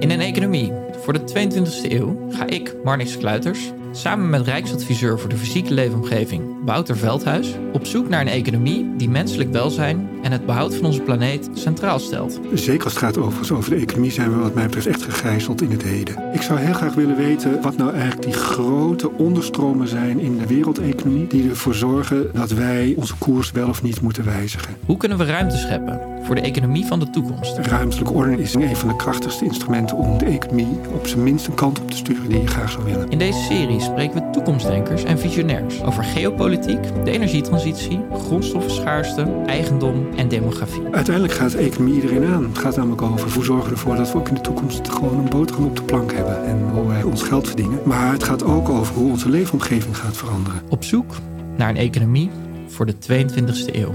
In een economie voor de 22e eeuw ga ik, Marnix Kluiters, samen met Rijksadviseur voor de fysieke leefomgeving Wouter Veldhuis op zoek naar een economie die menselijk welzijn en het behoud van onze planeet centraal stelt. Zeker als het gaat overigens over de economie zijn we wat mij betreft echt gegijzeld in het heden. Ik zou heel graag willen weten wat nou eigenlijk die grote onderstromen zijn in de wereldeconomie die ervoor zorgen dat wij onze koers wel of niet moeten wijzigen. Hoe kunnen we ruimte scheppen voor de economie van de toekomst? Ruimtelijke ordening is een van de krachtigste instrumenten om de economie op zijn minst een kant op te sturen die je graag zou willen. In deze serie spreken we toekomstdenkers en visionairs over geopolitiek, de energietransitie, grondstoffenschaarste, eigendom en demografie. Uiteindelijk gaat de economie iedereen aan. Het gaat namelijk over hoe zorgen we ervoor dat we ook in de toekomst gewoon een boterham op de plank hebben en hoe wij ons geld verdienen. Maar het gaat ook over hoe onze leefomgeving gaat veranderen. Op zoek naar een economie voor de 22e eeuw.